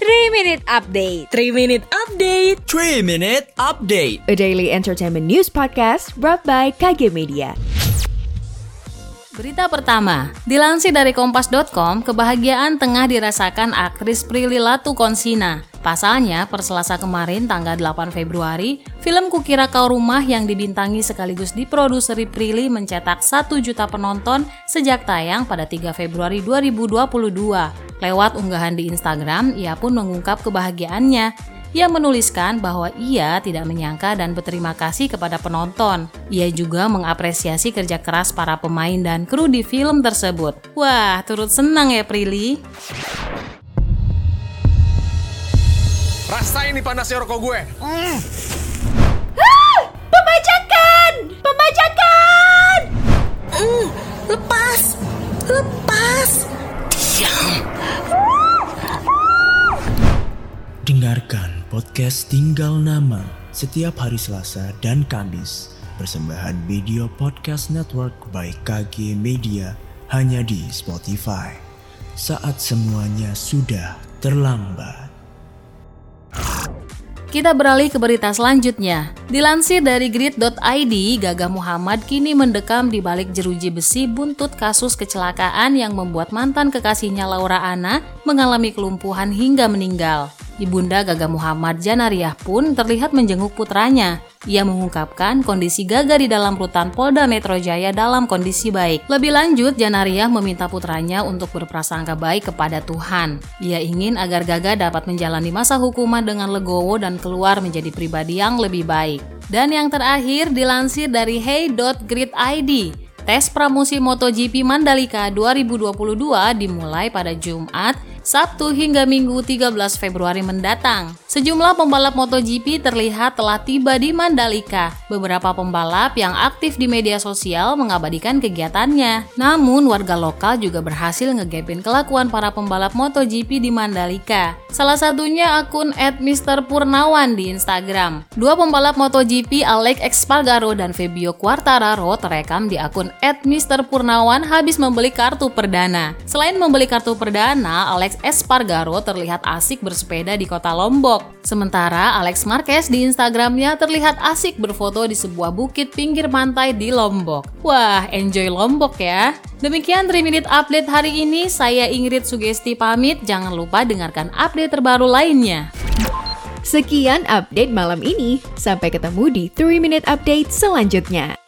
3 Minute Update 3 Minute Update 3 Minute Update A daily entertainment news podcast brought by KG Media Berita pertama, dilansir dari kompas.com, kebahagiaan tengah dirasakan aktris Prilly Latukonsina. Pasalnya, per Selasa kemarin tanggal 8 Februari, film Kukira Kau Rumah yang dibintangi sekaligus diproduseri Prilly mencetak 1 juta penonton sejak tayang pada 3 Februari 2022. Lewat unggahan di Instagram, ia pun mengungkap kebahagiaannya. Ia menuliskan bahwa ia tidak menyangka dan berterima kasih kepada penonton. Ia juga mengapresiasi kerja keras para pemain dan kru di film tersebut. Wah, turut senang ya Prilly. Rasain nih panasnya rokok gue. Mm. Pembajakan! Pembajakan! Mm, lepas! Lepas! Podcast Tinggal Nama setiap hari Selasa dan Kamis. Persembahan Video Podcast Network by KG Media hanya di Spotify. Saat semuanya sudah terlambat. Kita beralih ke berita selanjutnya. Dilansir dari grid.id, Gagah Muhammad kini mendekam di balik jeruji besi buntut kasus kecelakaan yang membuat mantan kekasihnya Laura Anna mengalami kelumpuhan hingga meninggal. Ibunda Gaga Muhammad Janariah pun terlihat menjenguk putranya. Ia mengungkapkan kondisi Gaga di dalam rutan Polda Metro Jaya dalam kondisi baik. Lebih lanjut, Janariah meminta putranya untuk berprasangka baik kepada Tuhan. Ia ingin agar Gaga dapat menjalani masa hukuman dengan legowo dan keluar menjadi pribadi yang lebih baik. Dan yang terakhir dilansir dari hey.grid.id. Tes pramusim MotoGP Mandalika 2022 dimulai pada Jumat Sabtu hingga Minggu 13 Februari mendatang. Sejumlah pembalap MotoGP terlihat telah tiba di Mandalika. Beberapa pembalap yang aktif di media sosial mengabadikan kegiatannya. Namun warga lokal juga berhasil ngegepin kelakuan para pembalap MotoGP di Mandalika. Salah satunya akun @mrpurnawan di Instagram. Dua pembalap MotoGP Alex Espargaro dan Fabio Quartararo terekam di akun @mrpurnawan habis membeli kartu perdana. Selain membeli kartu perdana, Alex Alex Espargaro terlihat asik bersepeda di kota Lombok. Sementara Alex Marquez di Instagramnya terlihat asik berfoto di sebuah bukit pinggir pantai di Lombok. Wah, enjoy Lombok ya! Demikian 3 Minute Update hari ini, saya Ingrid Sugesti pamit. Jangan lupa dengarkan update terbaru lainnya. Sekian update malam ini. Sampai ketemu di 3 Minute Update selanjutnya.